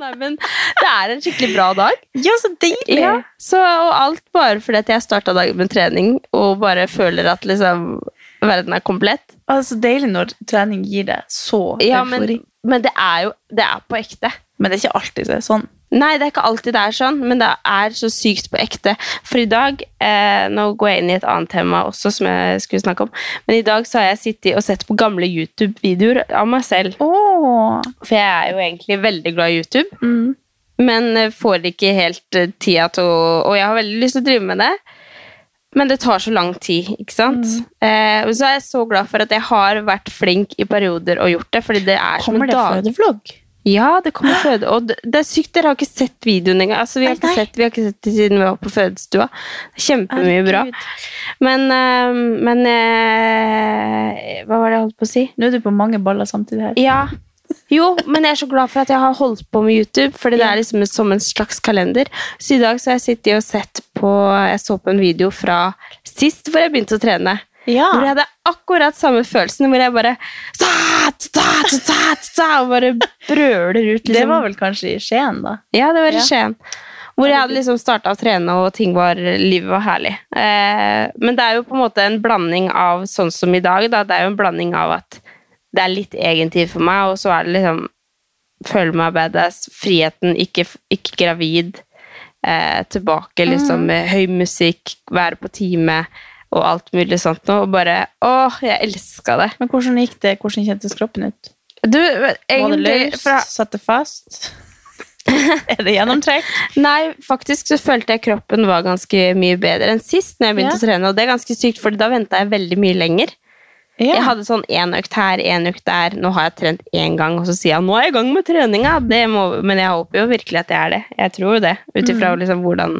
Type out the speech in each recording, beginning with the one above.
Nei, men det er en skikkelig bra dag. Ja, så deilig! Ja, så, og alt bare fordi at jeg starta dagen med trening og bare føler at liksom verden er komplett. Altså, deilig når trening gir deg så Ja, men, men det er jo det er på ekte. Men det er ikke alltid sånn. Nei, det er ikke alltid det er sånn, men det er så sykt på ekte. For i dag eh, Nå går jeg inn i et annet tema også, som jeg skulle snakke om. Men i dag så har jeg sittet og sett på gamle YouTube-videoer av meg selv. Oh. For jeg er jo egentlig veldig glad i YouTube. Mm. Men eh, får ikke helt eh, tida til å Og jeg har veldig lyst til å drive med det. Men det tar så lang tid, ikke sant? Eh, og så er jeg så glad for at jeg har vært flink i perioder og gjort det. Fordi det er som en dag... Kommer det det en fødevlogg? Ja, det kommer føde. Og det, det er sykt, dere har ikke sett videoen engang. Altså, vi, har ikke sett, vi har ikke sett det siden vi var på fødestua. Kjempemye bra. Men, eh, men eh, Hva var det jeg holdt på å si? Nå er du på mange baller samtidig her. Ja. Jo, men jeg er så glad for at jeg har holdt på med YouTube, fordi det er liksom som en slags kalender. Så i dag så har jeg sittet og sett på Jeg så på en video fra sist hvor jeg begynte å trene. Ja. Hvor jeg hadde akkurat samme følelsen, hvor jeg bare ta, ta, ta, ta, Og bare brøler ut. Det var vel kanskje i Skien, da? Ja, det var i Ja. Skien. Hvor jeg hadde liksom starta å trene, og ting var, livet var herlig. Eh, men det er jo på en måte en blanding av sånn som i dag. Da. Det er jo en blanding av at det er litt egentid for meg, og så er det liksom Føle meg badass, friheten, ikke, ikke gravid. Eh, tilbake liksom med høy musikk, være på time og alt mulig sånt noe. Og bare Åh, jeg elska det. Men hvordan gikk det? Hvordan kjentes kroppen ut? Du, Var det løst? fra, Satt det fast? er det gjennomtrekk? Nei, faktisk så følte jeg kroppen var ganske mye bedre enn sist når jeg begynte Ja. å trene, og det er ganske sykt, for da venta jeg veldig mye lenger. Ja. Jeg hadde sånn én økt her, én økt der, nå har jeg trent én gang, og så sier jeg nå er jeg i gang med treninga, det må, men jeg håper jo virkelig at jeg er det. Jeg tror jo det, ut ifra liksom hvordan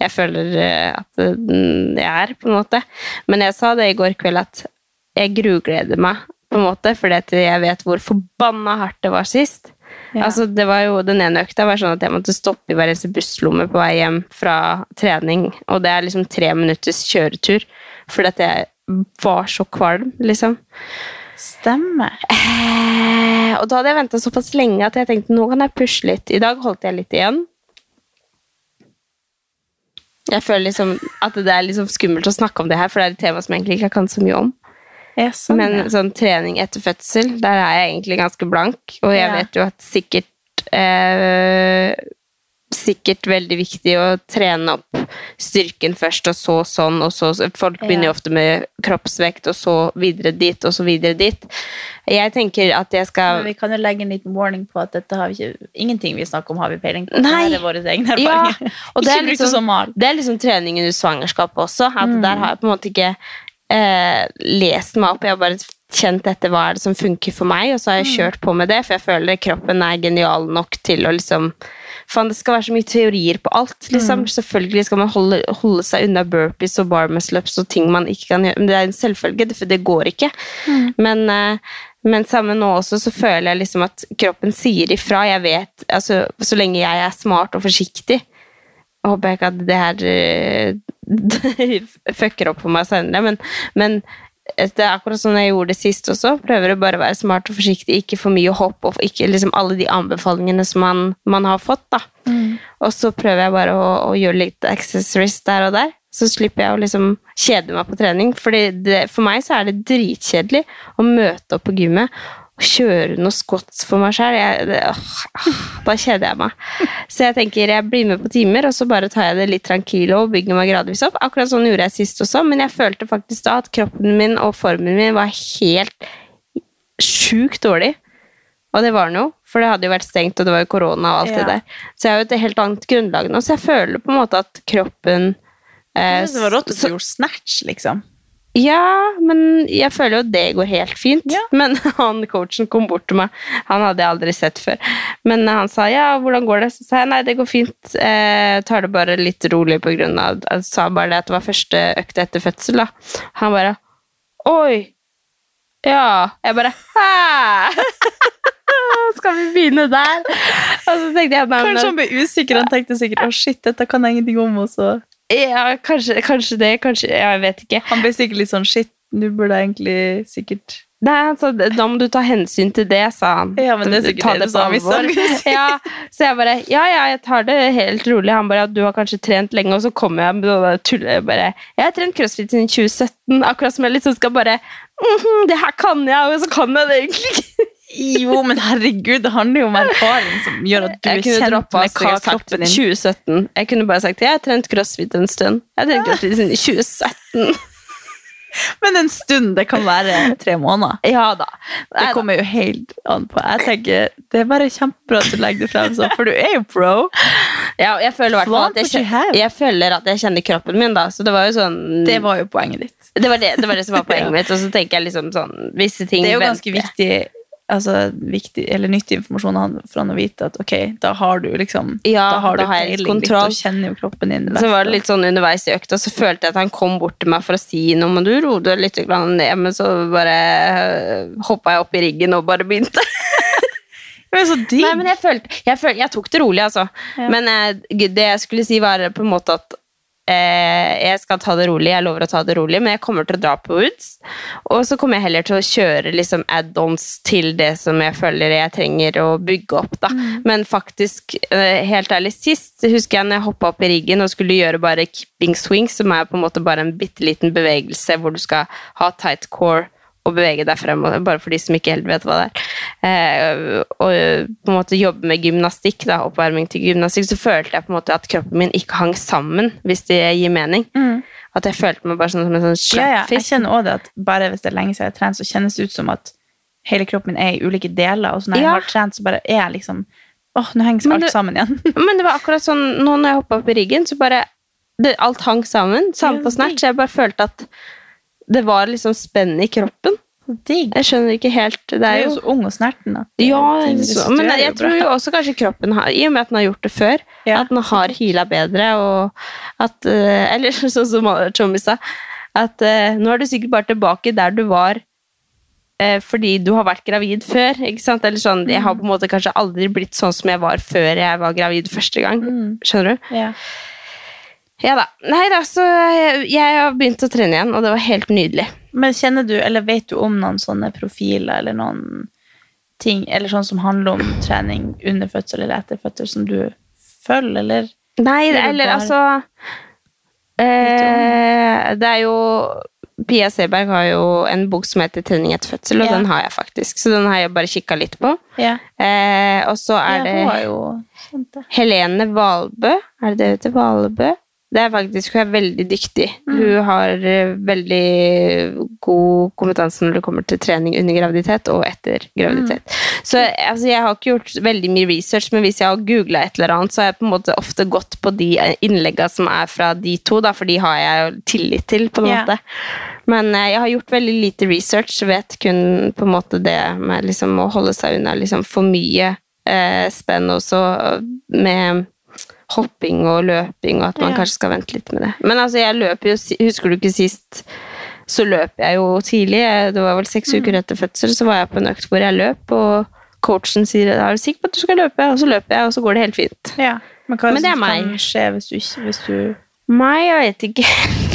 jeg føler eh, at mm, jeg er, på en måte. Men jeg sa det i går kveld at jeg grugleder meg, på en måte, fordi jeg vet hvor forbanna hardt det var sist. Ja. Altså, det var jo, Den ene økta var sånn at jeg måtte stoppe i hver eneste busslomme på vei hjem fra trening, og det er liksom tre minutters kjøretur, fordi at jeg var så kvalm, liksom. Stemmer. Eh, og da hadde jeg venta såpass lenge at jeg tenkte nå kan jeg pushe litt. I dag holdt jeg litt igjen. Jeg føler liksom at det er liksom skummelt å snakke om det her, for det er et tema som jeg egentlig ikke kan så mye om. Ja, sånn, Men ja. sånn trening etter fødsel, der er jeg egentlig ganske blank. Og jeg Ja. vet jo at sikkert eh, Sikkert veldig viktig å trene opp styrken først, og så sånn, og så Folk begynner jo ofte med kroppsvekt, og så videre dit, og så videre dit. Jeg tenker at jeg skal Men vi kan jo legge en liten warning på at dette har vi ikke, ingenting vi snakker om, har vi peiling på. Nei. Det er våre egne Ja, og det er liksom-. Det er liksom trening under svangerskapet også. At Mm. Der har jeg på en måte ikke eh, lest meg opp. Jeg har bare kjent etter hva er det som funker for meg, og så har jeg Mm. kjørt på med det, for jeg føler kroppen er genial nok til å liksom Faen, det skal være så mye teorier på alt. liksom. Mm. Selvfølgelig skal man holde, holde seg unna burpees og bar muscle-ups og ting man ikke kan gjøre. Men det er en selvfølge, for det går ikke. Mm. Men, eh, men samme nå også, så føler jeg liksom at kroppen sier ifra. Jeg vet, altså, Så lenge jeg er smart og forsiktig, jeg håper ikke at det her eh, fucker opp for meg senere, men, men det er akkurat som jeg gjorde det sist også. Prøver å bare være smart og forsiktig, ikke for mye hopp, og ikke liksom alle de anbefalingene som man, man har fått. da. Og så prøver jeg bare å, å gjøre litt accessories der og der. Så slipper jeg å liksom kjede meg på trening. Fordi det, for meg så er det dritkjedelig å møte opp på gymmet, kjøre noe squats for meg sjøl. Da kjeder jeg meg. Så jeg tenker jeg blir med på timer, og så bare tar jeg det litt tranquilo og bygger meg gradvis opp. Akkurat sånn gjorde jeg sist også, men jeg følte faktisk da at kroppen min og formen min var helt sjukt dårlig. Og det var den jo, for det hadde jo vært stengt, og det var jo korona og alt Ja. det der. Så jeg har jo et helt annet grunnlag nå, så jeg føler på en måte at kroppen eh, Det var rått at du gjorde snatch, liksom. Ja, men jeg føler jo det går helt fint. Ja. Men han coachen kom bort til meg. Han hadde jeg aldri sett før. Men han sa ja, hvordan går det? Så sa jeg nei, det går fint. Eh, tar det bare litt rolig på grunn av Jeg sa bare det at det var første økt etter fødsel, da. Han bare oi. Ja. Jeg bare hæ? Skal vi begynne der? Og så tenkte jeg nei, Kanskje han ble usikker. Han tenkte sikkert å shit, dette kan jeg ingenting om. Og så ja, kanskje, kanskje det. Kanskje Jeg vet ikke. Han ble sikkert litt sånn shit, Du burde egentlig sikkert Nei, sa da må du ta hensyn til det, sa han. Ja, men det er sikkert Ta det det på alvor. ja, så jeg bare Ja, ja, jeg tar det helt rolig. Han bare at du har kanskje trent lenge, og så kommer jeg med det tullet. Bare Jeg har trent crossfit siden 2017, akkurat som jeg liksom skal bare mhm, Det her kan jeg, og så kan jeg det egentlig ikke. Jo, men herregud, det handler jo om erfaring som gjør at du er kjent med hva kroppen din 2017. Jeg kunne bare sagt jeg har trent crossfit en stund. Jeg har trent crossfit siden 2017. Men en stund, det kan være tre måneder. Ja da. Det kommer jo helt an på. Jeg tenker, Det er bare kjempebra at du legger det frem sånn, for du er jo pro. Ja, jeg føler at jeg, jeg føler at jeg kjenner kroppen min, da. Så det var jo sånn Det var jo poenget ditt. Det var det, det, var det som var poenget mitt. Og så tenker jeg liksom sånn Visse ting Det er jo ganske viktig, altså, viktig eller nyttig informasjon for han å vite at ok, da har du liksom Ja, da har du jeg peiling litt og kjenner jo kroppen din Så var det litt sånn underveis i økta, så følte jeg at han kom bort til meg for å si noe, men du roet litt ned, men så bare hoppa jeg opp i riggen og bare begynte. Er så digg. Nei, men jeg følte Jeg, følte, jeg tok det rolig, altså. Ja. Men eh, det jeg skulle si, var på en måte at jeg skal ta det rolig, jeg lover å ta det rolig, men jeg kommer til å dra på Woods. Og så kommer jeg heller til å kjøre liksom add-ons til det som jeg føler jeg trenger å bygge opp. da. Men faktisk, eh, helt ærlig, sist husker jeg når jeg hoppa opp i riggen og skulle gjøre bare kipping swing, som er på en måte bare en bitte liten bevegelse hvor du skal ha tight core og bevege deg fremover, bare for de som ikke helt vet hva det er. Eh, og på en måte jobbe med gymnastikk, da, oppvarming til gymnastikk, så følte jeg på en måte at kroppen min ikke hang sammen, hvis det gir mening. At jeg følte meg bare sånn som en sånn slappfisk. ja, ja, jeg kjenner også det at bare hvis det er lenge siden jeg har trent, så kjennes det ut som at hele kroppen min er i ulike deler, og så når jeg Ja. har trent, så bare er jeg liksom Åh, nå henger alt sammen igjen. Men det var akkurat sånn nå når jeg hoppa opp i riggen, så bare det, Alt hang sammen. Samme på snatch. Jeg bare følte at det var liksom spenn i kroppen. Digg. Jeg skjønner ikke helt Det er jo så ung og snerten Ja, så, men jeg, jeg tror jo også kanskje kroppen har I og med at den har gjort det før, Ja, at den har heala bedre, og at eh, Eller sånn som Tommy sa, at eh, nå er du sikkert bare tilbake der du var eh, fordi du har vært gravid før. ikke sant? Eller sånn, Jeg har på en måte kanskje aldri blitt sånn som jeg var før jeg var gravid første gang. Mm. Skjønner du? Ja. Ja da. Nei da, så jeg, jeg har begynt å trene igjen, og det var helt nydelig. Men kjenner du, eller vet du om noen sånne profiler, eller noen ting, eller sånn som handler om trening under fødsel eller etter fødsel, som du følger, eller? Nei, Eller eller altså eh, Det er jo Pia Seberg har jo en bok som heter 'Trening etter fødsel', og Ja. den har jeg faktisk. Så den har jeg bare kikka litt på. Ja, Eh, og så er ja det. Helene Valbø. Er det det heter? Valbø? Det er faktisk, Hun er veldig dyktig. Hun har eh, veldig god kompetanse når det kommer til trening under graviditet og etter graviditet. Så altså, Jeg har ikke gjort veldig mye research, men hvis jeg har googla et eller annet, så har jeg på en måte ofte gått på de innlegga som er fra de to, da, for de har jeg jo tillit til. på en Ja. måte. Men eh, jeg har gjort veldig lite research, vet kun på en måte det med liksom å holde seg unna liksom for mye eh, spenn også med hopping og løping, og at man Ja. kanskje skal vente litt med det. Men altså, jeg løper jo Husker du ikke sist så løp jeg jo tidlig. Det var vel seks Mm. uker etter fødsel, så var jeg på en økt hvor jeg løp, og coachen sier er du sikker på at du skal løpe, og så løper jeg, og så går det helt fint. Ja. Men hva er Men det det er meg. skje hvis du ikke hvis du, Meg, jeg vet ikke.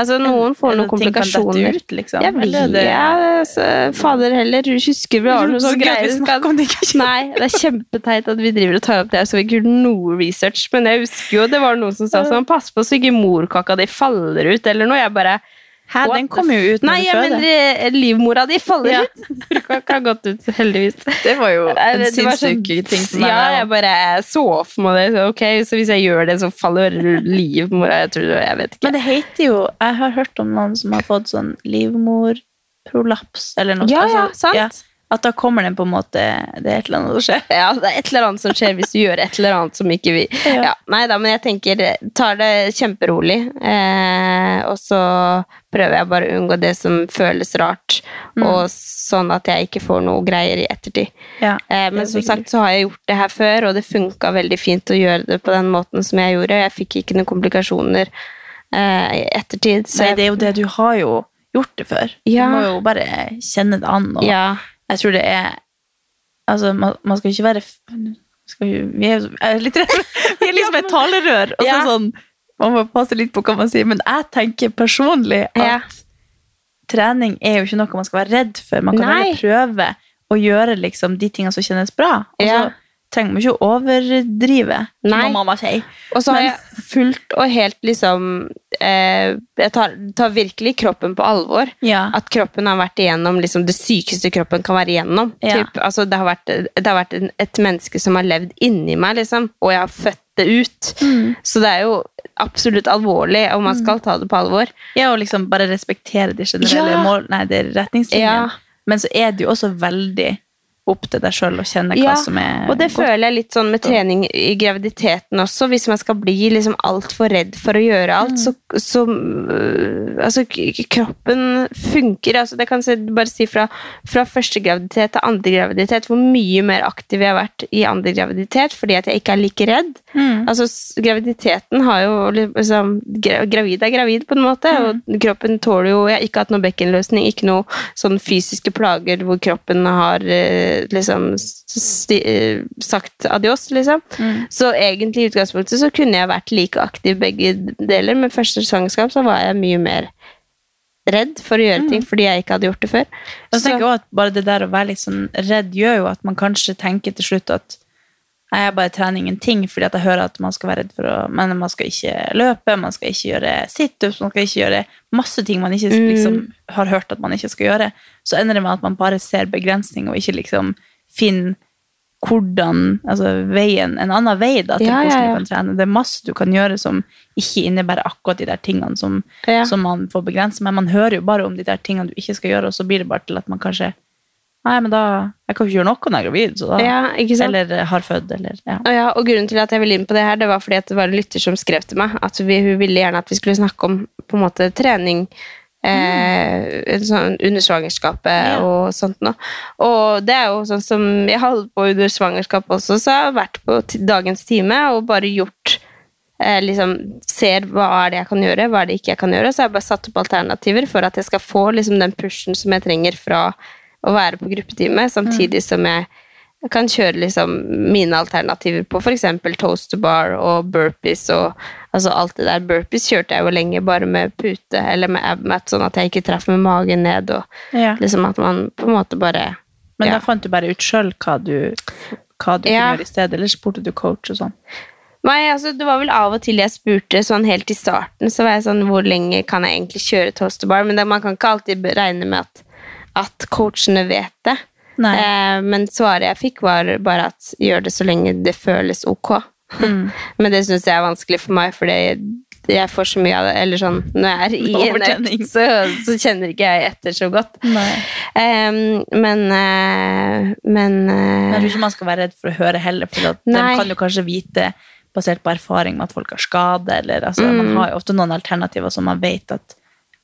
Altså, noen får noen ting kan dette komplikasjoner. Ut, liksom? Jeg vet det- ja, Fader heller, du husker vi har noe Så gøy at vi greier. ikke? Nei, det er kjempeteit at vi driver og tar opp det, så vi ikke gjort noe research. Men jeg husker jo det var noen som sa sånn, pass på så ikke morkaka di faller ut, eller noe. Jeg bare Hæ, What den kom jo ut når Nei, du jeg føder. mener eh, livmora di faller Ja. ut. ikke ha gått ut, heldigvis. Det var jo en sånn- sinnssyk ting for meg. Ja, jeg bare så for meg det. Så, ok, så hvis jeg gjør det, så faller livmora. Jeg tror jeg vet ikke. Men det heter jo Jeg har hørt om noen som har fått sånn livmorprolaps eller noe. Ja, ja, altså, sant. At da kommer den på en måte Det er et eller annet som skjer. Ja, det er et eller annet som skjer hvis du gjør et eller annet som ikke vi Ja. ja, Nei da, men jeg tenker tar det kjemperolig. Eh, og så prøver jeg bare å unngå det som føles rart, Mm. og sånn at jeg ikke får noe greier i ettertid. Ja, Eh, men som sagt så har jeg gjort det her før, og det funka veldig fint å gjøre det på den måten som jeg gjorde. Jeg fikk ikke noen komplikasjoner eh, i ettertid. Så Nei, det er jo det. Du har jo gjort det før. Ja. Du må jo bare kjenne det an. Og ja, jeg tror det er Altså, man, man skal ikke være skal vi, Vi er er litt. Vi er liksom et talerør. Og så Ja. sånn Man må passe litt på hva man sier. Men jeg tenker personlig at Ja. trening er jo ikke noe man skal være redd for. Man kan Nei. prøve å gjøre liksom de tingene som kjennes bra. Og så Ja. Trenger man ikke å overdrive, Nei. mamma sier. Og så har Men- jeg fullt og helt liksom eh, Jeg tar, tar virkelig kroppen på alvor. Ja. At kroppen har vært igjennom liksom, det sykeste kroppen kan være igjennom. Ja. Typ, altså, det har vært, det har vært en, et menneske som har levd inni meg, liksom, og jeg har født det ut. Mm. Så det er jo absolutt alvorlig, og man skal ta det på alvor. ja, og liksom bare respektere de generelle Ja. mål, nei, retningslinjene. Men så er det jo også veldig opp til deg sjøl og kjenne hva Ja, som er Og det godt. føler jeg litt sånn med trening i graviditeten også. Hvis man skal bli liksom altfor redd for å gjøre alt, Mm. så, så øh, Altså, kroppen funker. Altså, det kan jeg bare si fra, fra første graviditet til andre graviditet, hvor mye mer aktiv jeg har vært i andre graviditet fordi at jeg ikke er like redd. Mm. Altså, graviditeten har jo liksom Gravid er gravid, på en måte, Mm. og kroppen tåler jo Jeg har ikke hatt noe bekkenløsning, ikke noe sånn fysiske plager hvor kroppen har eh, liksom eh, sagt adios, liksom. Mm. Så egentlig i utgangspunktet så kunne jeg vært like aktiv begge deler, men første svangerskap så var jeg mye mer redd for å gjøre ting fordi jeg ikke hadde gjort det før. Jeg tenker også at bare det der å være litt sånn redd gjør jo at man kanskje tenker til slutt at «Nei, jeg bare trener ingenting, fordi at jeg hører at man skal være redd for å Men man skal ikke løpe, man skal ikke gjøre situps, man skal ikke gjøre masse ting man ikke liksom har hørt at man ikke skal gjøre. Så ender det med at man bare ser begrensning, og ikke liksom finner hvordan Altså veien En annen vei da til Ja, ja, hvordan ja. du kan trene. Det er masse du kan gjøre som ikke innebærer akkurat de der tingene som Ja. som man får begrense. Men man hører jo bare om de der tingene du ikke skal gjøre, og så blir det bare til at man kanskje Nei, men da Jeg kan ikke gjøre noe når jeg er gravid, så da Ja, ikke sant? Eller eh, har født, eller ja. Og, ja, og grunnen til at jeg ville inn på det her, det var fordi at det var en lytter som skrev til meg at vi, hun ville gjerne at vi skulle snakke om på en måte trening eh, sånn under svangerskapet og sånt noe. Og det er jo sånn som jeg holdt på under svangerskap også, så jeg har vært på dagens time og bare gjort eh, liksom ser hva er det jeg kan gjøre, hva er det ikke jeg kan gjøre. Så har jeg bare satt opp alternativer for at jeg skal få liksom den pushen som jeg trenger fra å være på gruppetime, samtidig som jeg kan kjøre liksom mine alternativer på f.eks. toast to bar og burpees og altså alt det der. Burpees kjørte jeg jo lenge bare med pute eller med abmat, sånn at jeg ikke traff med magen ned. og Ja. liksom at man på en måte bare Men ja. da fant du bare ut sjøl hva du, hva du Ja. kunne gjøre i stedet, eller spurte du coach og sånn? Nei, altså det var vel av og til jeg spurte sånn helt i starten, så var jeg sånn Hvor lenge kan jeg egentlig kjøre toast to bar? Men det, man kan ikke alltid regne med at, at coachene vet det. Eh, men svaret jeg fikk, var bare at gjør det så lenge det føles ok. Mm. men det syns jeg er vanskelig for meg, fordi jeg får så mye av det. Eller sånn, når jeg er i en så, så kjenner ikke jeg etter så godt. Eh, men eh, Men jeg tror ikke man skal være redd for å høre heller, for de kan jo kanskje vite, basert på erfaring med at folk har skade, eller altså, Mm. man har jo ofte noen alternativer som man vet at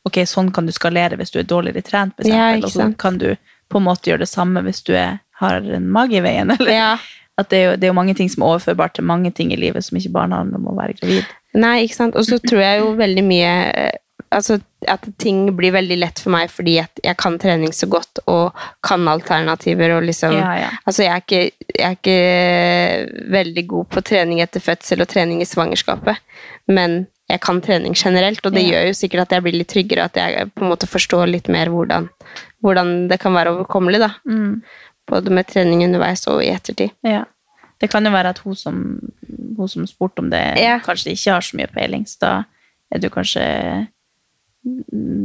ok, sånn kan du skalere hvis du er dårligere trent, for Ja, eksempel, og så kan du på en måte gjøre det samme hvis du er, har en mage i veien, eller ja. at det er, jo, det er jo mange ting som er overførbart til mange ting i livet som ikke bare handler om å være gravid. Nei, ikke sant. Og så tror jeg jo veldig mye eh, Altså at ting blir veldig lett for meg fordi jeg kan trening så godt og kan alternativer og liksom Ja, ja. Altså jeg er, ikke, jeg er ikke veldig god på trening etter fødsel og trening i svangerskapet, men jeg kan trening generelt, og det Ja. gjør jo sikkert at jeg blir litt tryggere, at jeg på en måte forstår litt mer hvordan, hvordan det kan være overkommelig, da. Mm. Både med trening underveis og i ettertid. Ja. Det kan jo være at hun som, hun som spurte om det, Ja. kanskje ikke har så mye peiling, så da er du kanskje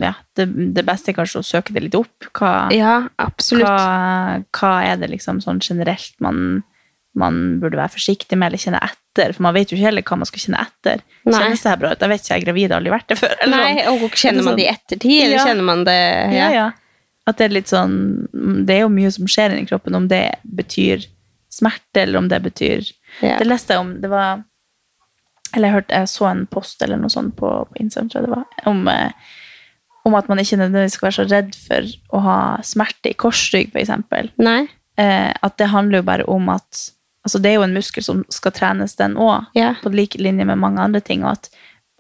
ja, det, det beste er kanskje å søke det litt opp. Hva, Ja, absolutt. hva, hva er det liksom sånn generelt man, man burde være forsiktig med eller kjenne etter? For man vet jo ikke heller hva man skal kjenne etter. Nei. Kjennes det her bra ut? Jeg vet ikke, jeg er gravid, har aldri vært det før. eller Nei, sånn. og kjenner man det i ettertid, eller Ja. kjenner man det Ja, ja. At det er litt sånn Det er jo mye som skjer inni kroppen, om det betyr smerte, eller om det betyr Ja. Det leste jeg om Det var Eller jeg hørte Jeg så en post eller noe sånt på, på Instagram, tror jeg det var, om, eh, om at man ikke nødvendigvis skal være så redd for å ha smerte i korsrygg, eksempel. Eh, at det handler jo bare om at Altså, det er jo en muskel som skal trenes, den òg, Ja. på lik linje med mange andre ting, og at,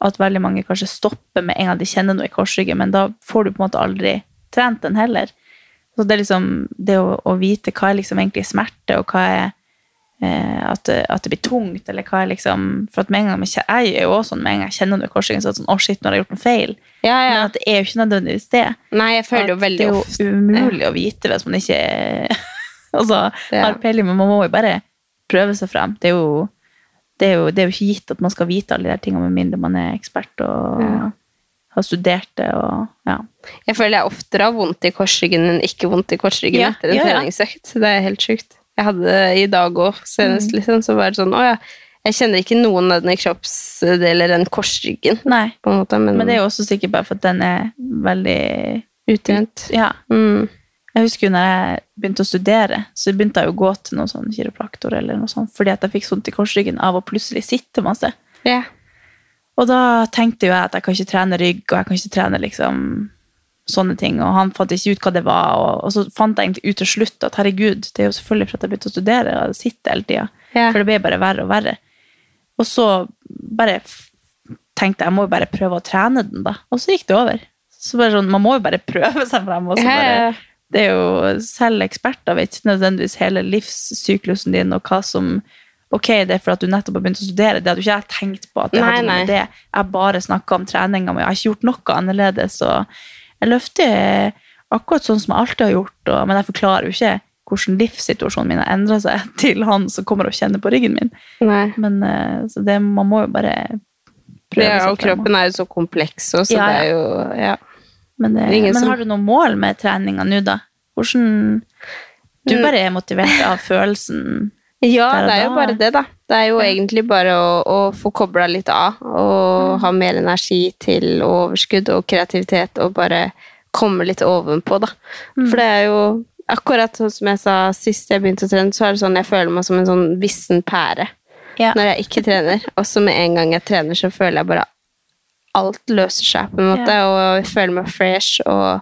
at veldig mange kanskje stopper med en gang de kjenner noe i korsryggen, men da får du på en måte aldri trent den heller. Så det er liksom det å, å vite hva er liksom egentlig smerte, og hva er eh, at, det, at det blir tungt, eller hva er liksom For at med en gang jeg, Jeg er jo også sånn med en gang jeg kjenner noe i korsryggen, så er det sånn Å, shit, nå har jeg gjort noe feil. Ja, ja. Men at det er jo ikke nødvendigvis det. Nei, jeg føler jo veldig ofte det er ofte jo umulig å vite hvis man ikke altså, har peiling, men man må jo bare prøve seg frem. Det er jo, det er jo, det er jo ikke gitt at man skal vite alle de der tingene med mindre man er ekspert og Ja. har studert det. Og, ja. Jeg føler jeg oftere har vondt i korsryggen enn ikke vondt i korsryggen Ja, etter en treningsøkt. Det er helt sjukt. Jeg hadde i dag òg, Mm. senest, liksom. Så var det sånn Å ja, jeg kjenner ikke noen av den kroppsdeler enn korsryggen, Nei, på en måte, men, men det er jo også sikkert bare for at den er veldig utrent. Ja. Mm. Jeg husker jo når jeg begynte å studere, så begynte jeg å gå til noen sånn kiropraktor eller noe sånt, fordi at jeg fikk sånt i korsryggen av å plutselig sitte masse. Yeah. Og da tenkte jo jeg at jeg kan ikke trene rygg, og jeg kan ikke trene liksom sånne ting, og han fant ikke ut hva det var, og, og så fant jeg egentlig ut til slutt at herregud, det er jo selvfølgelig for at jeg begynte å studere og sitte hele tida, yeah. for det ble bare verre og verre. Og så bare tenkte jeg, jeg må jo bare prøve å trene den da, og så gikk det over. Så bare sånn, man må jo bare prøve seg frem, og så bare. Det er jo selv eksperter vet ikke nødvendigvis hele livssyklusen din og hva som Ok, det er for at du nettopp har begynt å studere. Det hadde jo ikke jeg tenkt på. at Jeg Nei, hadde nei. det. Jeg bare snakka om treninga mi. Jeg har ikke gjort noe annerledes. Og jeg løfter akkurat sånn som jeg alltid har gjort, og, men jeg forklarer jo ikke hvordan livssituasjonen min har endra seg til han som kommer og kjenner på ryggen min. Nei. Men eh, så det, man må jo bare prøve Ja, seg og frem. kroppen er jo så kompleks òg, så Ja, det er jo Ja. Men, det, Det men har du noe mål med treninga nå, da? Hvordan Du bare er motivert av følelsen? Ja, det er jo bare det, da. Det er jo egentlig bare å, å få kobla litt av og Mm. ha mer energi til overskudd og kreativitet og bare komme litt ovenpå, da. Mm. For det er jo akkurat sånn som jeg sa sist jeg begynte å trene, så er det sånn jeg føler meg som en sånn vissen pære Ja. når jeg ikke trener. Og så med en gang jeg trener, så føler jeg bare alt løser seg, på en måte, og jeg føler meg fresh, og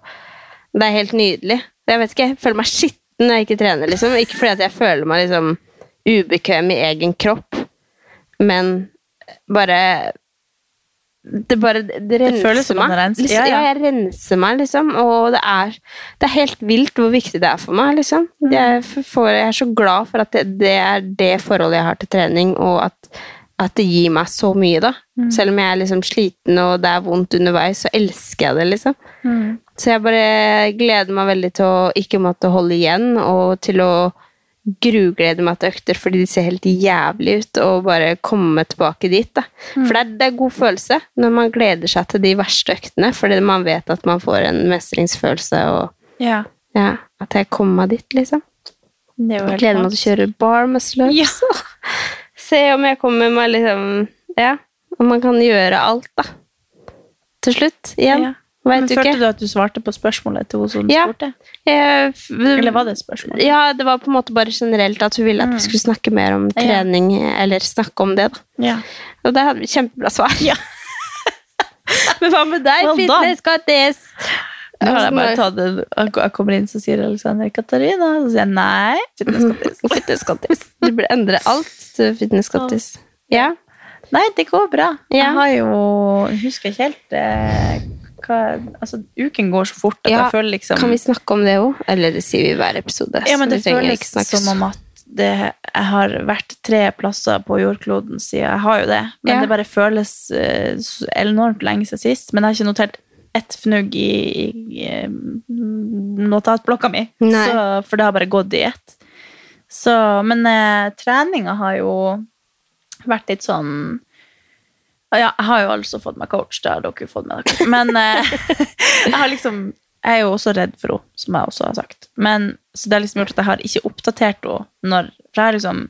det er helt nydelig. Jeg vet ikke, jeg føler meg skitten når jeg ikke trener, liksom. Ikke fordi at jeg føler meg liksom ubekvem i egen kropp, men bare det bare det renser meg. renser- Liksom, ja, ja, ja. jeg renser meg, liksom. Og det er, det er helt vilt hvor viktig det er for meg, liksom. Jeg, får, jeg er så glad for at det, det er det forholdet jeg har til trening, og at, at det gir meg så mye, da. Mm. Selv om jeg er liksom sliten og det er vondt underveis, så elsker jeg det, liksom. Mm. Så jeg bare gleder meg veldig til å ikke måtte holde igjen, og til å gruglede meg til økter fordi de ser helt jævlig ut, og bare komme tilbake dit. Da. For det er, det er god følelse når man gleder seg til de verste øktene, fordi man vet at man får en mestringsfølelse, og Ja. ja, at jeg kommer meg dit, liksom. Det Jeg gleder meg til å kjøre bar muscle ups. Ja. Se om jeg kommer meg liksom Ja, om man kan gjøre alt, da. Til slutt. Igjen. Ja. Vet Men du følte du at du svarte på spørsmålet til hun som Ja. spurte? Jeg, Eller var det et spørsmål? Ja, det var på en måte bare generelt at hun ville at vi skulle snakke mer om Ja. trening, eller snakke om det, da. Ja. Og det hadde vi kjempebra svar. Ja. Men hva med deg? Well. Fitness, Gattes? Nå har jeg bare tatt det. Jeg kommer inn, så sier Alexander Katarina. Så sier jeg nei. Fitnesskattis. Du burde endre alt til Fitness-Gattis. Ja. Nei, det går bra. Ja. Jeg har jo Jeg husker ikke helt eh, hva Altså, uken går så fort at Ja, jeg føler liksom Kan vi snakke om det òg? Eller det sier vi i hver episode. Ja, men det føles som om at det, jeg har vært tre plasser på jordkloden siden jeg har jo det. Men Ja. det bare føles eh, enormt lenge siden sist. Men jeg har ikke notert ett fnugg i, i, i notatblokka mi. Så, for det har bare gått i ett. Så, men eh, treninga har jo vært litt sånn Ja, jeg har jo altså fått meg coach, det har dere jo fått med dere. Men eh, jeg har liksom Jeg er jo også redd for henne, som jeg også har sagt. Men, så det har liksom gjort at jeg har ikke oppdatert henne når For jeg liksom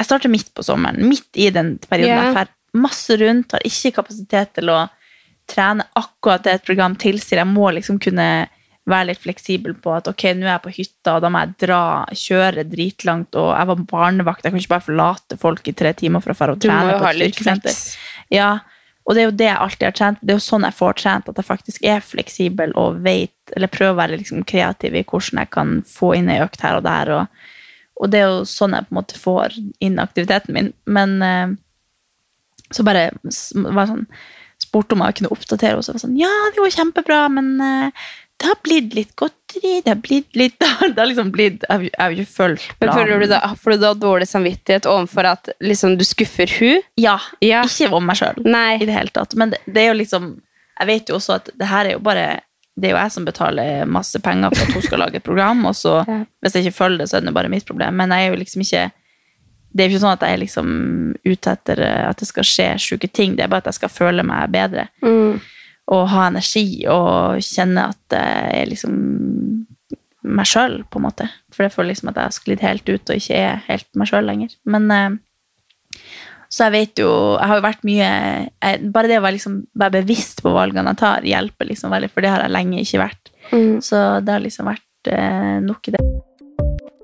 Jeg starter midt på sommeren, midt i den perioden Yeah. jeg drar masse rundt, har ikke kapasitet til å trene akkurat det et program tilsier. Jeg må liksom kunne være litt fleksibel på at ok, nå er jeg på hytta, og da må jeg dra, kjøre dritlangt, og jeg var barnevakt, jeg kan ikke bare forlate folk i tre timer for å dra og trene på et styrkesenter. Ja, og det er jo det jeg alltid har trent. Det er jo sånn jeg får trent, at jeg faktisk er fleksibel og vet, eller prøver å være liksom kreativ i hvordan jeg kan få inn ei økt her og der. Og, og det er jo sånn jeg på en måte får inn aktiviteten min. Men eh, så bare var sånn, spurte om jeg kunne oppdatere, og så var sånn, ja, det går kjempebra, men eh, det har blitt litt godteri, det har blitt litt, det har liksom blitt, jeg har jo- ikke Men føler du da, Får du da dårlig samvittighet overfor at liksom, du skuffer hun? Ja, Ja. ikke om meg. Nei. i det hele tatt. Men det, det er jo liksom Jeg vet jo også at det her er jo bare Det er jo jeg som betaler masse penger for at hun skal lage et program, og så Ja. hvis jeg ikke følger det, så er det bare mitt problem. Men jeg er jo liksom ikke Det er jo ikke sånn at jeg er liksom ute etter eh, at det skal skje sjuke ting. Det er bare at jeg skal føle meg bedre. Og ha energi og kjenne at jeg er liksom meg sjøl, på en måte. For jeg føler liksom at jeg har sklidd helt ut og ikke er helt meg sjøl lenger. Men eh, så jeg vet jo Jeg har jo vært mye jeg, Bare det å være, liksom, være bevisst på valgene jeg tar, hjelper liksom veldig, for det har jeg lenge ikke vært. Så det har liksom vært eh, nok i det.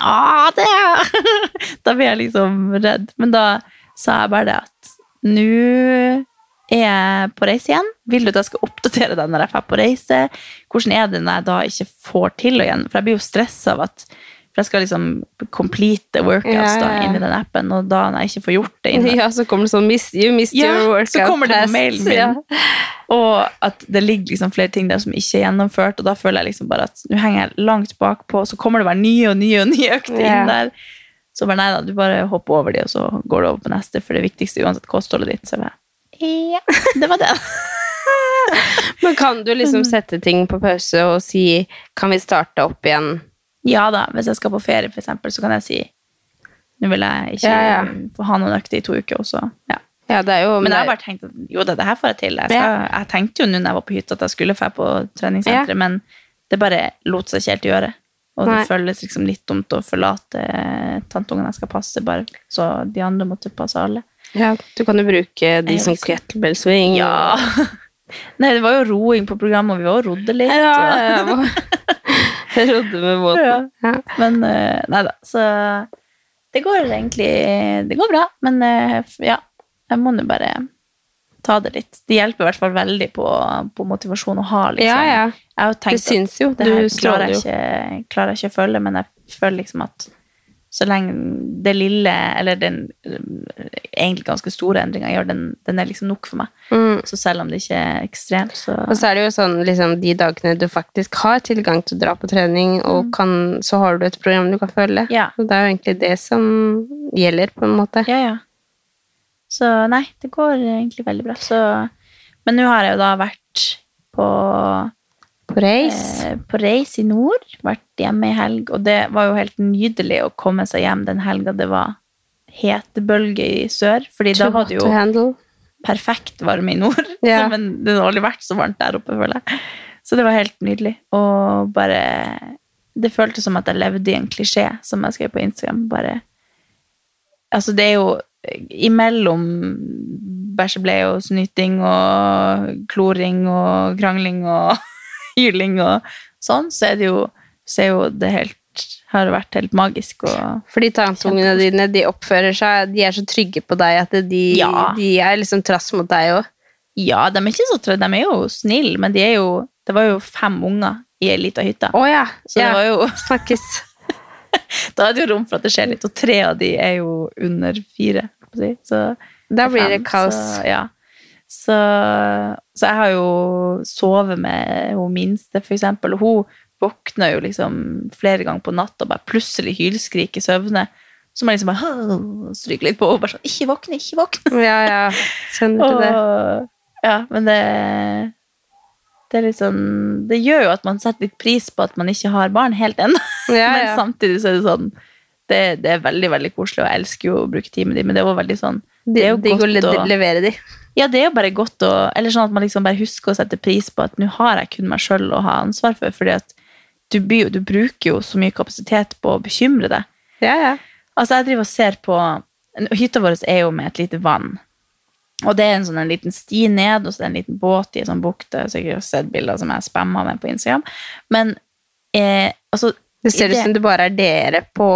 Ja, det Da blir jeg liksom redd. Men da sa jeg bare det at nå er jeg på reise igjen. Vil du at jeg skal oppdatere deg når jeg er på reise? Hvordan er det når jeg da ikke får til å igjen? For jeg blir jo stressa av at For jeg skal liksom complete the workouts da inn inni den appen, og da når jeg ikke får gjort det inne Ja, så kommer det sånn miss, You missed Ja, your workout så kommer det på mailen min. Ja. Og at det ligger liksom flere ting der som ikke er gjennomført, og da føler jeg liksom bare at nå henger jeg langt bakpå, så kommer det bare nye og nye og nye økter Ja. inn der. Så bare nei da, du bare hopper over de, og så går du over på neste, for det viktigste uansett kostholdet ditt. Så bare, ja, det var det. Men kan du liksom sette ting på pause og si Kan vi starte opp igjen? Ja da, hvis jeg skal på ferie for eksempel, så kan jeg si nå vil jeg ikke Ja, ja. få ha noen økter i to uker, også. ja. Ja, det jo Men jeg har bare tenkt at jo da, det her får jeg til. Jeg, skal, jeg tenkte jo nå når jeg var på hytta at jeg skulle dra på treningssenteret, men det bare lot seg ikke helt gjøre. Og Nei. det føles liksom litt dumt å forlate tanteungen jeg skal passe, bare så de andre måtte passe alle. ja, Du kan jo bruke de som kettlebell swing. Ja. Nei, det var jo roing på programmet, og vi var og rodde litt. Ja, ja, ja. Jeg rodde med båten. Ja. Men eh, nei da, så det går egentlig Det går bra, men eh, ja. Jeg må nå bare ta det litt. Det hjelper i hvert fall veldig på, på motivasjon å ha, liksom. Ja, ja. Det syns jo. det her klarer jeg, ikke, klarer jeg ikke å følge, men jeg føler liksom at så lenge det lille, eller den egentlig ganske store endringa gjør, den, den er liksom nok for meg. Mm. Så selv om det ikke er ekstremt, så Og så er det jo sånn, liksom, de dagene du faktisk har tilgang til å dra på trening, og kan, så har du et program du kan følge. Mm. Ja. Så det er jo egentlig det som gjelder, på en måte. Ja, ja. Så nei, det går egentlig veldig bra. Så, men nå har jeg jo da vært på, På reis. eh, på reis i nord, vært hjemme i helg, og det var jo helt nydelig å komme seg hjem den helga det var hetebølge i sør, fordi da var det jo perfekt varme i nord. Yeah. Men det har aldri vært så varmt der oppe, føler jeg. Så det var helt nydelig. Og bare Det føltes som at jeg levde i en klisjé, som jeg skrev på Instagram. Bare Altså, det er jo imellom bæsjebleie og snyting og kloring og krangling og hyling og sånn, så er det jo, så er jo det helt har vært helt magisk. Fordi tanntungene dine de oppfører seg De er så trygge på deg at de, Ja. de er liksom trass mot deg òg. ja, de er ikke så trygge. de er jo snille, men de er jo, det var jo fem unger i ei lita hytte. Oh, ja. Så det var jo Snakkes. Da er det jo rom for at det skjer litt, og tre av de er jo under fire. Så, Da blir det kaos. Så, ja. Så, så jeg har jo sovet med hun minste, for eksempel. og Hun våkner jo liksom flere ganger på natta og bare plutselig hylskriker i søvne. Så må jeg liksom bare stryker stryke litt på og bare sånn Ikke våkne, ikke våkne! Ja, ja. Skjønner du det. Ja, men det det er litt sånn Det gjør jo at man setter litt pris på at man ikke har barn helt ennå. Ja, Men samtidig så er det sånn det, det er veldig veldig koselig, og jeg elsker jo å bruke tid med dem, men det er også veldig sånn det er jo godt le å- levere de. Ja, det er jo bare godt å Eller sånn at man liksom bare husker å sette pris på at nå har jeg kun meg sjøl å ha ansvar for, fordi at du, du bruker jo så mye kapasitet på å bekymre deg. Ja, ja. Altså, jeg driver og ser på Hytta vår er jo med et lite vann. Og det er en sånn en liten sti ned, og så er det en liten båt i en sånn bukt. Jeg har sikkert sett bilder som jeg spamma med på Instagram. Men eh, altså Det ser ut som det bare er dere på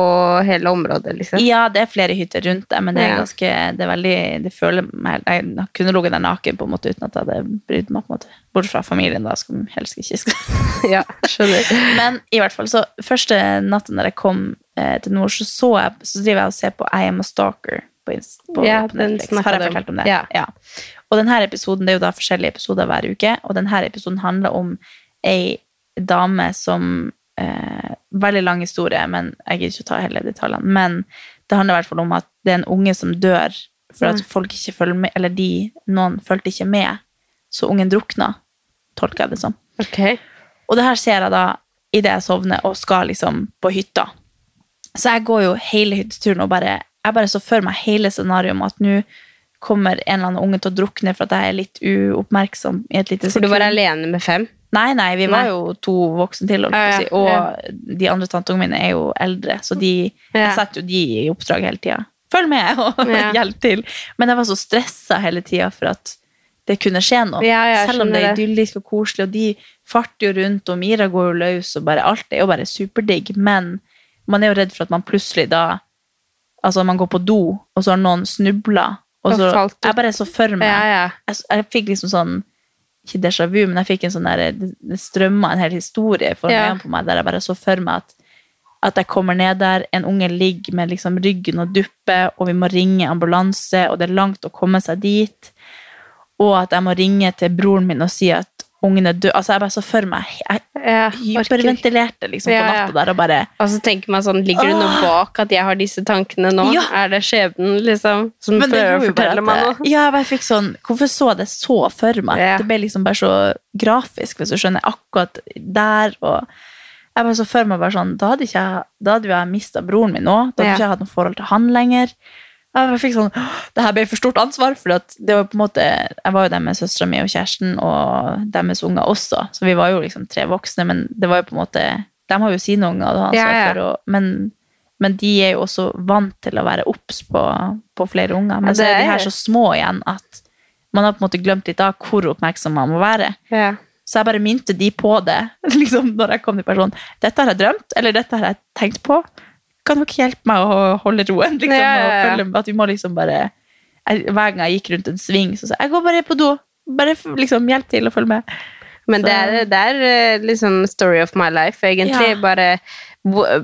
hele området, liksom. Ja, det er flere hytter rundt det, men det er Ja. ganske Det er veldig Det føler meg Jeg kunne ligget der naken på en måte uten at jeg hadde brydd meg. på en måte Bortsett fra familien, da, som helst ikke skal Ja, skjønner. Men i hvert fall, så første natten da jeg kom eh, til nord, så så jeg Så driver jeg og ser på I Am a Stalker på, på, Ja, på Netflix. Har jeg fortalt om det? Ja. Og denne episoden, det er jo da forskjellige episoder hver uke, og denne episoden handler om ei dame som eh, Veldig lang historie, men jeg gidder ikke å ta hele detaljene. Men det handler i hvert fall om at det er en unge som dør for at folk ikke følger med, eller de, noen fulgte ikke med, så ungen drukna, tolker jeg det som. Okay. Og det her ser jeg da idet jeg sovner og skal liksom på hytta. Så jeg går jo hele hytteturen og bare Jeg bare så for meg hele scenarioet om at nå kommer en eller annen unge til å drukne for at jeg er litt uoppmerksom i et lite For du var alene med fem? Nei, nei, vi var Nei. jo to voksne til, på å si. og ja, og de andre tanteungene mine er jo eldre, så de, Ja. jeg setter jo de i oppdrag hele tida. Følg med og Ja. hjelp til. Men jeg var så stressa hele tida for at det kunne skje noe. Ja, Selv om det er idyllisk og koselig, og de farter jo rundt, og Mira går jo løs, og bare alt er jo bare superdigg, men man er jo redd for at man plutselig da Altså, man går på do, og så har noen snubla, og Og så ut. Jeg bare så for meg Ja, ja. jeg, jeg fikk liksom sånn ikke déjà vu, men jeg fikk en sånn der, det, strømma en hel historie Ja. meg der jeg bare så for meg at, at jeg kommer ned der, en unge ligger med liksom ryggen og duppe, og vi må ringe ambulanse, og det er langt å komme seg dit, og at jeg må ringe til broren min og si at ungen er død. Altså, jeg bare så for meg, jeg Ja, hyperventilerte liksom på natta der, og bare, Og så tenker man sånn, ligger det noe bak at jeg har disse tankene nå? Ja. Er det skjebnen, liksom, som prøver å fortelle meg noe? Ja, jeg bare fikk sånn Hvorfor så jeg det så for meg? Ja. Det ble liksom bare så grafisk, hvis du skjønner. Akkurat der og Jeg bare så for meg bare sånn Da hadde, ikke jeg, da hadde jeg mista broren min nå. Da hadde Ja. ikke jeg hatt noe forhold til han lenger. Jeg fikk sånn Det her ble for stort ansvar. For det var på en måte Jeg var jo der med søstera mi og kjæresten og deres unger også, så vi var jo liksom tre voksne, men det var jo på en måte De har jo sine unger og Ja, ja. for, og, men men de er jo også vant til å være obs på, på flere unger. Men Ja, så er de er her så små igjen at man har på en måte glemt litt av hvor oppmerksom man må være. Ja. Så jeg bare minte de på det liksom, når jeg kom til personen. Dette har jeg drømt, eller dette har jeg tenkt på. Kan dere hjelpe meg å holde roen? Liksom, og følge med, at vi må liksom bare jeg, Hver gang jeg gikk rundt en sving, så sa jeg jeg går bare på do. Bare liksom hjelp til å følge med. Men det er, det er eh, liksom story of my life, egentlig. Ja. Bare,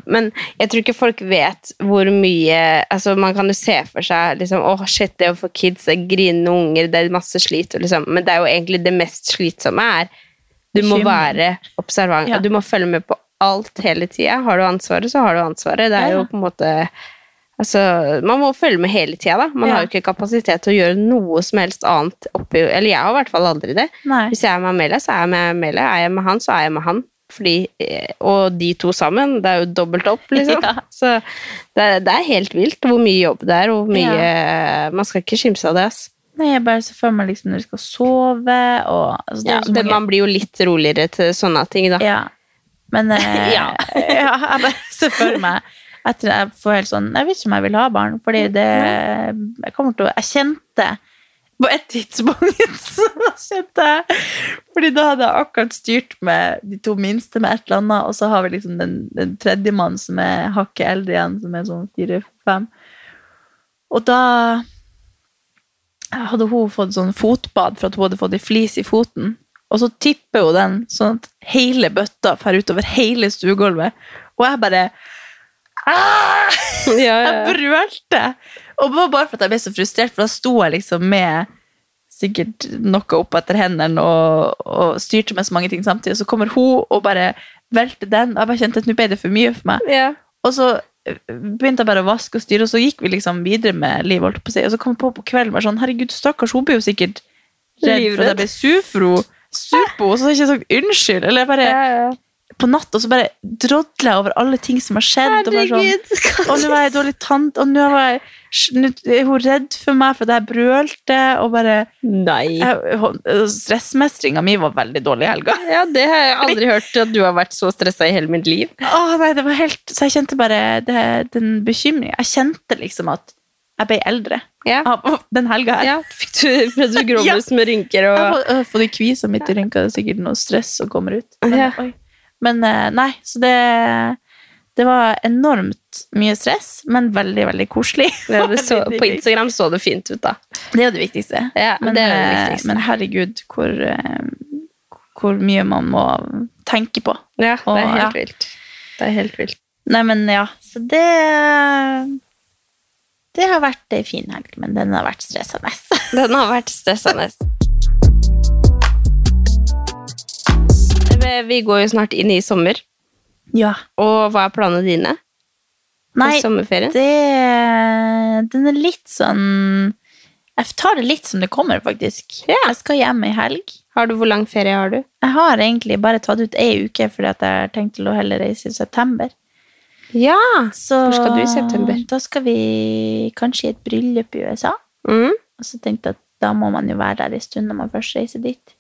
men jeg tror ikke folk vet hvor mye altså Man kan jo se for seg liksom, Åh, shit, det å få kids, grinende unger, det er masse slit. Liksom. Men det er jo egentlig det mest slitsomme er Du må være observant. Ja. Du må følge med på alt hele tida. Har du ansvaret, så har du ansvaret. Det er Ja, ja. jo på en måte Altså, man må følge med hele tida, da. Man Ja. har jo ikke kapasitet til å gjøre noe som helst annet oppi Eller jeg har i hvert fall aldri det. Nei. Hvis jeg er med Amelia, så er jeg med Amelia. Er jeg med han, så er jeg med han. Fordi, eh, og de to sammen, det er jo dobbelt opp, liksom. Ja. Så det, det er helt vilt hvor mye jobb det er, og hvor mye Man skal ikke skimse av det, ass. Nei, jeg bare ser for meg liksom når du skal sove, og altså, det Ja, så mange- man blir jo litt roligere til sånne ting, da. Ja. Men eh, Ja. ja, jeg bare ser for meg etter jeg får helt sånn Jeg vet ikke om jeg vil ha barn, fordi det Jeg kommer til å Jeg kjente på et tidspunkt så kjente jeg Fordi da hadde jeg akkurat styrt med de to minste med et eller annet, og så har vi liksom den, den tredje mannen som er hakket eldre igjen, som er sånn fire-fem. Og da hadde hun fått sånn fotbad for at hun hadde fått ei flis i foten. Og så tipper hun den sånn at hele bøtta fer utover hele stuegulvet. Og jeg bare ah! Ja, Jeg brølte! Og det var bare for at jeg ble så frustrert, for da sto jeg liksom med sikkert noe opp etter hendene og, og styrte med så mange ting samtidig. Og så kommer hun og bare velter den, og jeg bare kjente at nå ble det for mye for meg. Yeah. Og så eh, begynte jeg bare å vaske og styre, og så gikk vi liksom videre med livet. holdt på å si. Og så kom jeg på på kvelden og var sånn, herregud, stakkars, hun blir jo sikkert redd for at jeg ble sur for henne. Sur på henne, så har jeg ikke sagt unnskyld. Eller jeg bare, på natt, og så bare drodler jeg over alle ting som har skjedd. Og bare sånn, og nå var jeg dårlig tant, og nå var jeg, nå er hun redd for meg for at jeg brølte, og bare Nei. Stressmestringa mi var veldig dårlig i helga. Ja, det har jeg aldri hørt at du har vært så stressa i hele mitt liv. Åh, nei, det var helt, Så jeg kjente bare det, den bekymringen. Jeg kjente liksom at jeg ble eldre Ja. av den helga her. Ja, fikk du, ble du gråmus med rynker og jeg har fått midt i rynka, det er sikkert noe stress som kommer ut. Men. Men eh, nei, så det, det var enormt mye stress, men veldig, veldig koselig. Ja, så, På Instagram så det fint ut, da. Det er jo det viktigste. Ja, Men, det det eh, viktigste. men herregud, hvor, eh, hvor mye man må tenke på. Ja, det er Og, helt ja. vilt. Det er helt vilt. Nei, men ja, så det Det har vært ei fin helg, men den har vært stressende. Den har vært stressende. Vi går jo snart inn i sommer, Ja. og hva er planene dine Nei, det Den er litt sånn Jeg tar det litt som det kommer, faktisk. Ja. Jeg skal hjem i helg. Har du, hvor lang ferie har du? Jeg har egentlig bare tatt ut ei uke fordi at jeg har tenkt til å heller reise i september. Ja! Så Hvor skal du i september? Da skal vi kanskje i et bryllup i USA. Mm. Og så tenkte jeg at da må man jo være der en stund når man først reiser dit.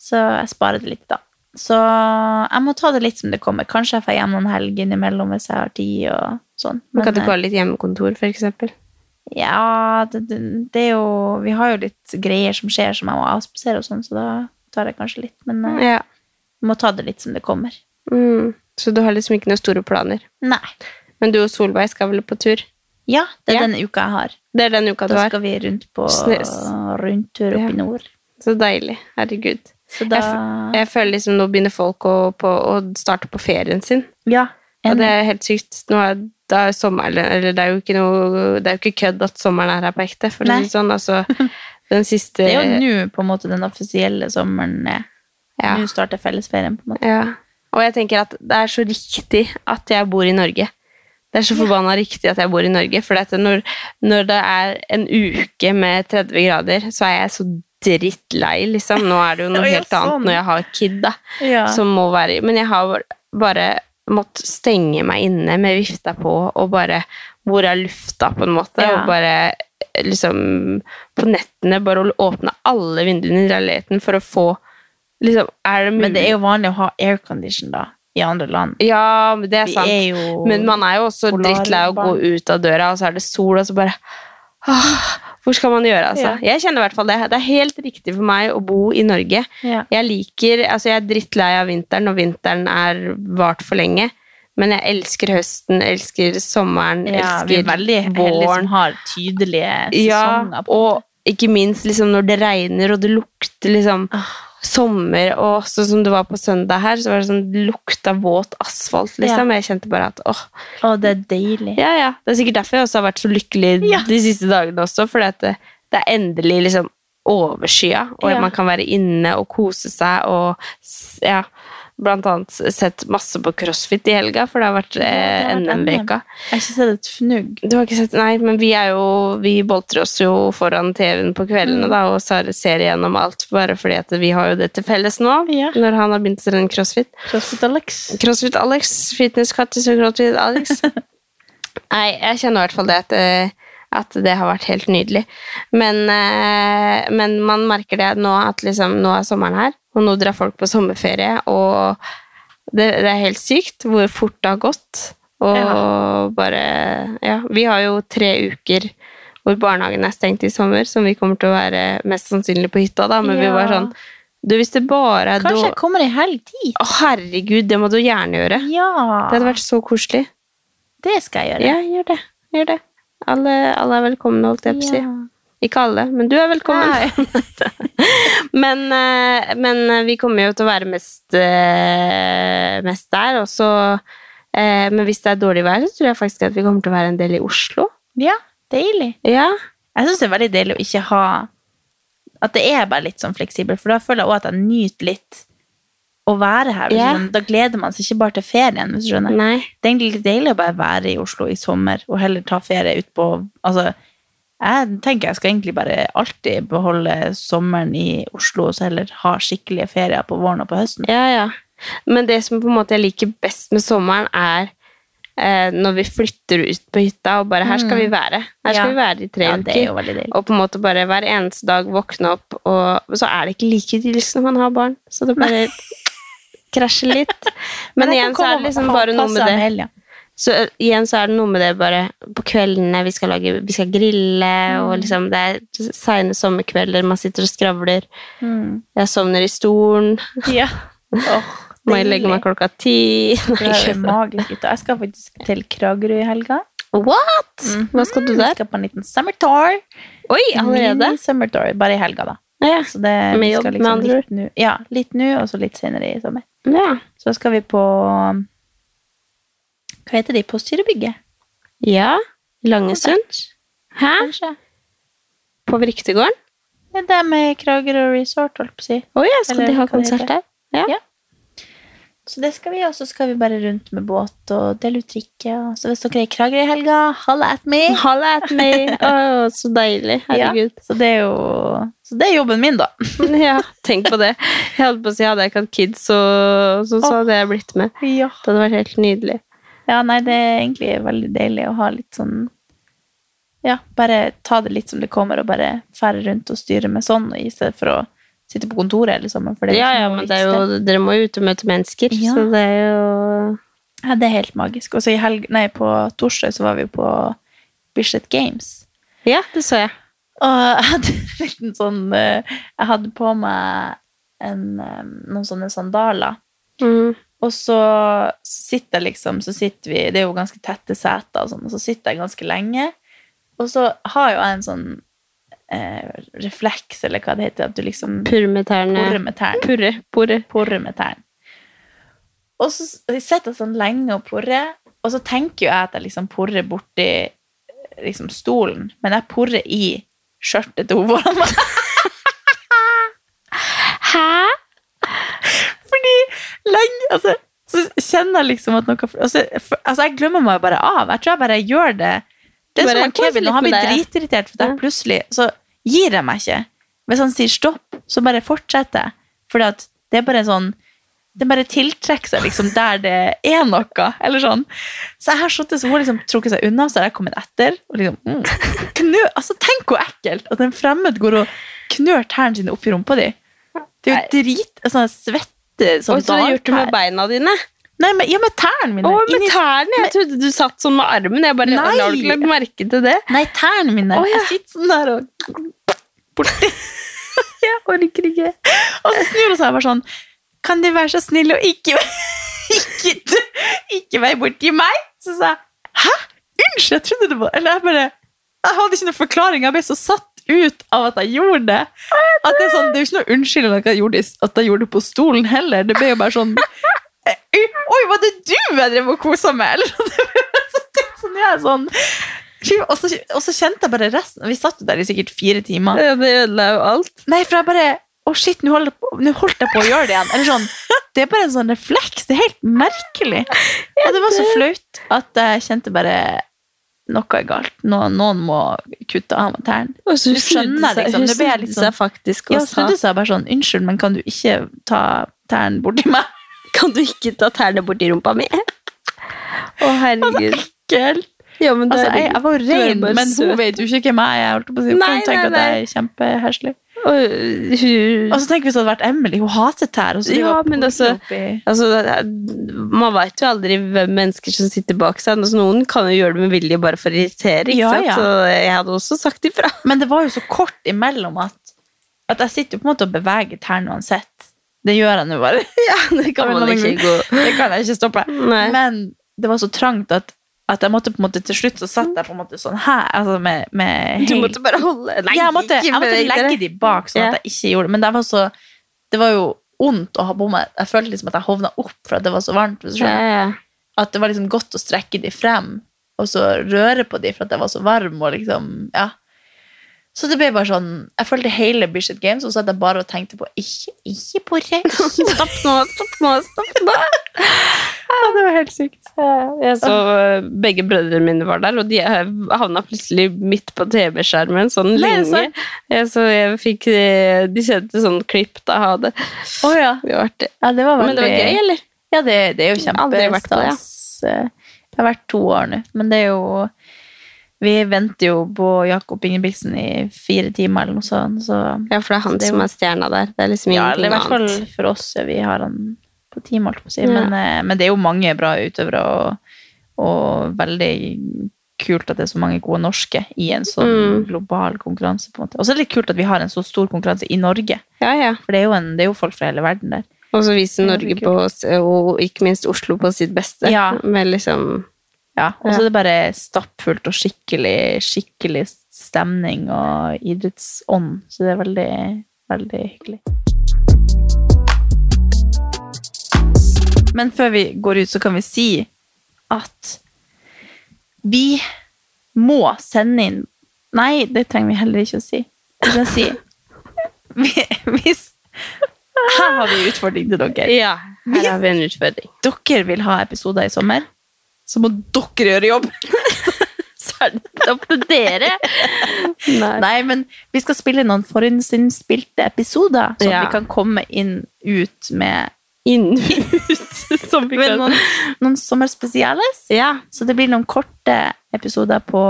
Så jeg sparer det litt da. Så jeg må ta det litt som det kommer. Kanskje jeg får hjem noen helg innimellom hvis jeg har tid og sånn. Men, kan du gå ha litt hjemmekontor, eksempel? Ja, det, det, det er jo Vi har jo litt greier som skjer som jeg må avspasere og sånn, så da tar jeg kanskje litt. Men jeg Ja. må ta det litt som det kommer. Mm. Så du har liksom ikke noen store planer? Nei. Men du og Solveig skal vel på tur? Ja, det er Ja. denne uka jeg har. Det er den uka du har. Da skal vi rundt på rundtur opp Ja. i nord. Så deilig. Herregud. Så da Jeg, jeg føler liksom nå begynner folk å, på, å starte på ferien sin. Ja. Og det er helt sykt. Nå er, da er sommer, eller, eller det er jo ikke noe Det er jo ikke kødd at sommeren er her på ekte, for Nei. det sånn. Altså, den siste Det er jo nå på en måte den offisielle sommeren er. ja. Nå starter fellesferien, på en måte. ja. Og jeg tenker at det er så riktig at jeg bor i Norge. Det er så forbanna riktig at jeg bor i Norge. For når, når det er en uke med 30 grader, så er jeg så drittlei, liksom. Nå er det jo noe helt helt annet sånn. når jeg har kid, da. Ja. som må være Men jeg har bare måttet stenge meg inne med vifta på, og bare Hvor er lufta, på en måte? Ja. Og bare liksom På nettene bare åpne alle vinduene i leiligheten for å få Liksom, er det mulig? Men det er jo vanlig å ha aircondition da, i andre land. Ja, men det er Vi sant. er jo Men man er jo også drittlei av å gå ut av døra, og så er det sol, og så bare Åh, Hvor skal man gjøre, altså? Ja. Jeg kjenner i hvert fall det. Det er helt riktig for meg å bo i Norge. Ja. Jeg liker Altså, jeg er drittlei av vinteren når vinteren er vart for lenge. Men jeg elsker høsten, elsker sommeren, Ja, vi elsker er veldig våren. som har tydelige sesonger. Ja, og ikke minst liksom når det regner og det lukter liksom Ah. Sommer, og sånn som det var på søndag her, så var det sånn lukta våt asfalt, liksom. Jeg kjente bare at åh, Å, det er deilig. ja, ja. Det er sikkert derfor jeg også har vært så lykkelig Ja. de siste dagene også, fordi at det, det er endelig liksom overskya, og Ja. man kan være inne og kose seg og ja, blant annet sett masse på crossfit i helga, for det har vært eh, NM-veka. Jeg har ikke sett et fnugg. Du har ikke sett, nei, men vi er jo, vi boltrer oss jo foran TV-en på Mm. kveldene da, og Sare ser igjennom alt, bare fordi at vi har jo det til felles nå, Ja. når han har begynt å trene crossfit. CrossFit Alex. Crossfit Alex, fitness Kattis og crossfit Alex. Nei, jeg kjenner i hvert fall det at, eh, at det har vært helt nydelig. Men, eh, men man merker det nå at liksom, nå er sommeren her, og nå drar folk på sommerferie, og det, det er helt sykt hvor fort det har gått. Og Ja. bare Ja, vi har jo tre uker hvor barnehagen er stengt i sommer, som vi kommer til å være mest sannsynlig på hytta, da, men vi var sånn Du, hvis det bare er Kanskje jeg kommer i helg tid? å, herregud, det må du gjerne gjøre. Ja, Det hadde vært så koselig. det skal jeg gjøre. Ja, gjør det. Gjør det. Alle, alle er velkomne, holdt jeg på å si. Ja. Ikke alle, men du er velkommen. Men, eh, men vi kommer jo til å være mest, eh, mest der, Også, eh, Men hvis det er dårlig vær, så tror jeg faktisk at vi kommer til å være en del i Oslo. Ja, deilig. Ja. Jeg syns det er veldig deilig å ikke ha At det er bare litt sånn fleksibelt, for da føler jeg også at jeg nyter litt å være her. du Da gleder man seg ikke bare til ferien. hvis du skjønner. Nei. Det er egentlig litt deilig å bare være i Oslo i sommer, og heller ta ferie ut på Altså, jeg tenker jeg skal egentlig bare alltid beholde sommeren i Oslo, og så heller ha skikkelige ferier på våren og på høsten. Ja, ja. Men det som på en måte jeg liker best med sommeren, er eh, når vi flytter ut på hytta, og bare her skal vi være. Her skal Mm. Ja. vi være i tre Ja, uker. er. Og på en måte bare hver eneste dag våkne opp, og så er det ikke like idyllisk når man har barn. Så det bare krasjer litt. Men, Men igjen så er det liksom bare noe med det helg, ja. Så eh, igjen så er det noe med det bare på kveldene vi skal lage Vi skal grille, Mm. og liksom det er seine sommerkvelder, man sitter og skravler. Mm. Jeg sovner i stolen. Ja. Oh, Må jeg legge meg klokka ti. Det er magisk. gutta. Jeg skal faktisk til Kragerø i helga. What?! Hva skal du Jeg skal på en liten summer tour. Oi, allerede? Summer tour, bare i helga, da. Ja. Så det, Med jobb, skal med andre litt nå- Ja, litt nå, og så litt senere i sommer. ja. Så skal vi på Hva heter de? Postgirobygget? Ja. Langesund? Hæ? Kanskje? På Vriktegården? Det er det med Kragerø Resort, holdt på å si. Oh, ja, skal Eller de ha konsert der? Ja. Ja. Så det skal vi, og så skal vi bare rundt med båt og dele ut drikke. Så hvis dere er i Kragerø i helga, halla at me! Halla at me! Å, så deilig. Herregud. Ja, så det er jo Så det er jobben min, da. Ja, tenk på det. Jeg holdt på å si, Hadde jeg ikke hatt kids, så, så, så hadde jeg blitt med. Ja. Det hadde vært helt nydelig. Ja, nei, det er egentlig veldig deilig å ha litt sånn Ja, bare ta det litt som det kommer, og bare fære rundt og styre med sånn, i stedet for å sitte på kontoret hele sommeren. Er Ja, ja, men det jo, dere må jo ut og møte mennesker, Ja. så det er jo Ja, det er helt magisk. Og så i helg, nei, på torsdag så var vi på Bislett Games. Ja, det så jeg. Og jeg hadde en sånn eh, Jeg hadde på meg en, eh, noen sånne sandaler. Mm. Og så sitter liksom Så sitter vi Det er jo ganske tette seter, og sånn, og så sitter jeg ganske lenge. Og så har jo jeg en sånn eh, refleks, eller hva det heter, at du liksom Purre med tærne. Purre. Med tærne. Og så sitter jeg sånn lenge og porrer, og så tenker jo jeg at jeg liksom porrer borti liksom stolen, men jeg porrer i skjørtet til henne foran meg. Hæ? Fordi lenge altså, Så kjenner jeg liksom at noe altså, for, altså, jeg glemmer meg bare av. Jeg tror jeg bare gjør det. Det er Bare som Kevin, når han blir dritirritert, for det er plutselig så gir jeg meg ikke. Hvis han sier stopp, så bare fortsetter jeg. For det er bare sånn Det bare tiltrekker seg liksom der det er noe. eller sånn. Så jeg har sittet så hun liksom trukket seg unna, så har jeg kommet etter. og liksom, mm, knu, altså Tenk hvor ekkelt at en fremmed går og knør tærne sine opp i rumpa di. Det er jo drit sånn svette sånn Og så har du gjort det med beina dine. Nei, men, ja, med tærne mine. Å, med tærne! Jeg trodde du satt sånn med armen. Jeg bare, Nei. Har du ikke lagt merke til det? Nei, tærne mine. Å, ja. Jeg sitter sånn der og borti. jeg orker ikke. Og så snur hun seg bare sånn Kan de være så snille og ikke ikke, ikke vei borti meg. Så sa jeg hæ? Unnskyld, jeg trodde det var Eller jeg bare Jeg hadde ikke noen forklaring. Jeg ble så satt ut av at jeg gjorde det. At det er sånn, det er jo ikke noe unnskyldning at jeg gjorde det, at jeg gjorde det på stolen heller. Det ble jo bare sånn «Eh, Oi, var det du jeg drev og kosa med? Eller sånn, jeg er sånn og, så, og så kjente jeg bare resten Vi satt der i sikkert fire timer. Ja, det ødela jo alt. Nei, for jeg bare Å, shit, nå holdt, nå holdt jeg på å gjøre det igjen. Eller sånn, Det er bare en sånn refleks. Det er helt merkelig. Og det var så flaut at jeg kjente bare Noe er galt. Noen, noen må kutte av meg tærne. Og så skjønner, jeg liksom. Det ble litt sånn- faktisk Ja, snudde seg bare sånn Unnskyld, men kan du ikke ta tærne borti meg? Kan du ikke ta tærne borti rumpa mi? Å, herregud. Ekkelt. Ja, men Altså, det jeg, jeg var ren rein, men hun vet jo ikke hvem jeg er. Hun Nei, kan jo tenke nei, at jeg er kjempeheslig. Og hun Og så tenk hvis det hadde vært Emily. Hun hater tær. Ja, men altså- Altså, man veit jo aldri hvem mennesker som sitter bak seg. Altså, noen kan jo gjøre det med vilje bare for å irritere. Ja, ja. Så jeg hadde også sagt ifra. Men det var jo så kort imellom at, at jeg sitter jo på en måte og beveger tærne uansett. Det gjør jeg nå bare. Ja, det kan Det kan jeg ikke stoppe. Nei. Men det var så trangt at, at jeg måtte på en måte til slutt så satt jeg på en måte sånn her. Altså med, med Du måtte bare holde Nei, jeg måtte, jeg måtte legge de bak, sånn at jeg ikke gjorde det. Men det var, så, det var jo vondt å ha på meg. Jeg følte liksom at jeg hovna opp for at det var så varmt. At det var liksom godt å strekke de frem, og så røre på de for at jeg var så varm. og liksom, ja. Så det ble bare sånn Jeg følte hele Bislett Games, og så satt jeg bare og tenkte på Ikke, ikke på røyk! Stopp nå, stopp nå, stopp nå. Ja, det var helt sykt. Jeg så begge brødrene mine var der, og de havna plutselig midt på TV-skjermen sånn lenge. Jeg, så jeg fikk uh, De sendte sånn klipp da av det. Oh, ja. Det var artig. ja, det var veldig Men det var gøy, eller? Ja, det, det er jo kjempestas. det, ja. Eh, Jeg har vært to år nå, men det er jo Vi venter jo på Jakob Ingebrigtsen i fire timer eller noe sånt, så Ja, for det er han Det er jo- som er stjerna der. Det er liksom Ja, ingenting eller i hvert fall for oss. Vi har han på team, holdt på å si. Ja. Men, eh, men det er jo mange bra utøvere, og, og veldig kult at det er så mange gode norske i en sånn Mm. global konkurranse. på en måte. Og så er det litt kult at vi har en så stor konkurranse i Norge, Ja, ja. for det er jo, en, det er jo folk fra hele verden der. Og så viser er Norge på, og ikke minst Oslo på sitt beste. Ja. Med liksom Ja, Og så er det bare stappfullt og skikkelig, skikkelig stemning og idrettsånd. Så det er veldig, veldig hyggelig. Men før vi går ut, så kan vi si at vi må sende inn Nei, det trenger vi heller ikke å si. Vi kan si Hvis Her har vi en utfordring til dere. Ja, her har vi en utfordring. Dere vil ha episoder i sommer, så må dere gjøre jobb. Så er det opp til dere. Nei. Nei, men vi skal spille noen forhåndsinnspilte episoder, så Ja. vi kan komme inn ut med, Inn ut, som vi med kan. noen, noen sommerspesiales. Ja. Så det blir noen korte episoder på,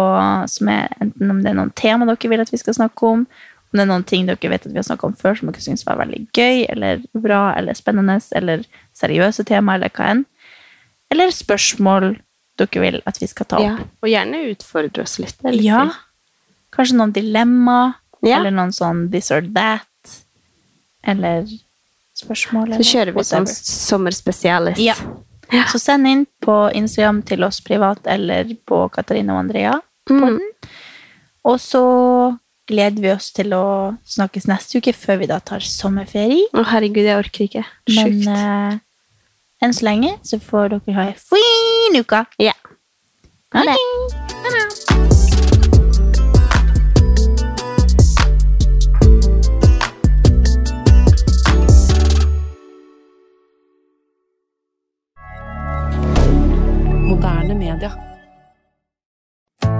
som er enten om det er noen tema dere vil at vi skal snakke om, om det er noen ting dere vet at vi har snakket om før som dere synes var veldig gøy, eller bra, eller spennende, eller seriøse tema, eller hva enn. Eller spørsmål dere vil at vi skal ta opp. ja. Og gjerne utfordre oss litt. Litt Ja. Kanskje noen dilemma, Ja. eller noen sånn this or that, eller spørsmål. Så kjører vi sånn sommerspesialist. sommerspesialis. Ja. Så send inn på Instagram til oss privat, eller på Katarina og Andrea. Mm. Og så gleder vi oss til å snakkes neste uke, før vi da tar sommerferie. Å, herregud, jeg orker ikke. Men Sjukt. eh, enn så lenge så får dere ha ei fin uke. Ja. Ha det. Moderne media.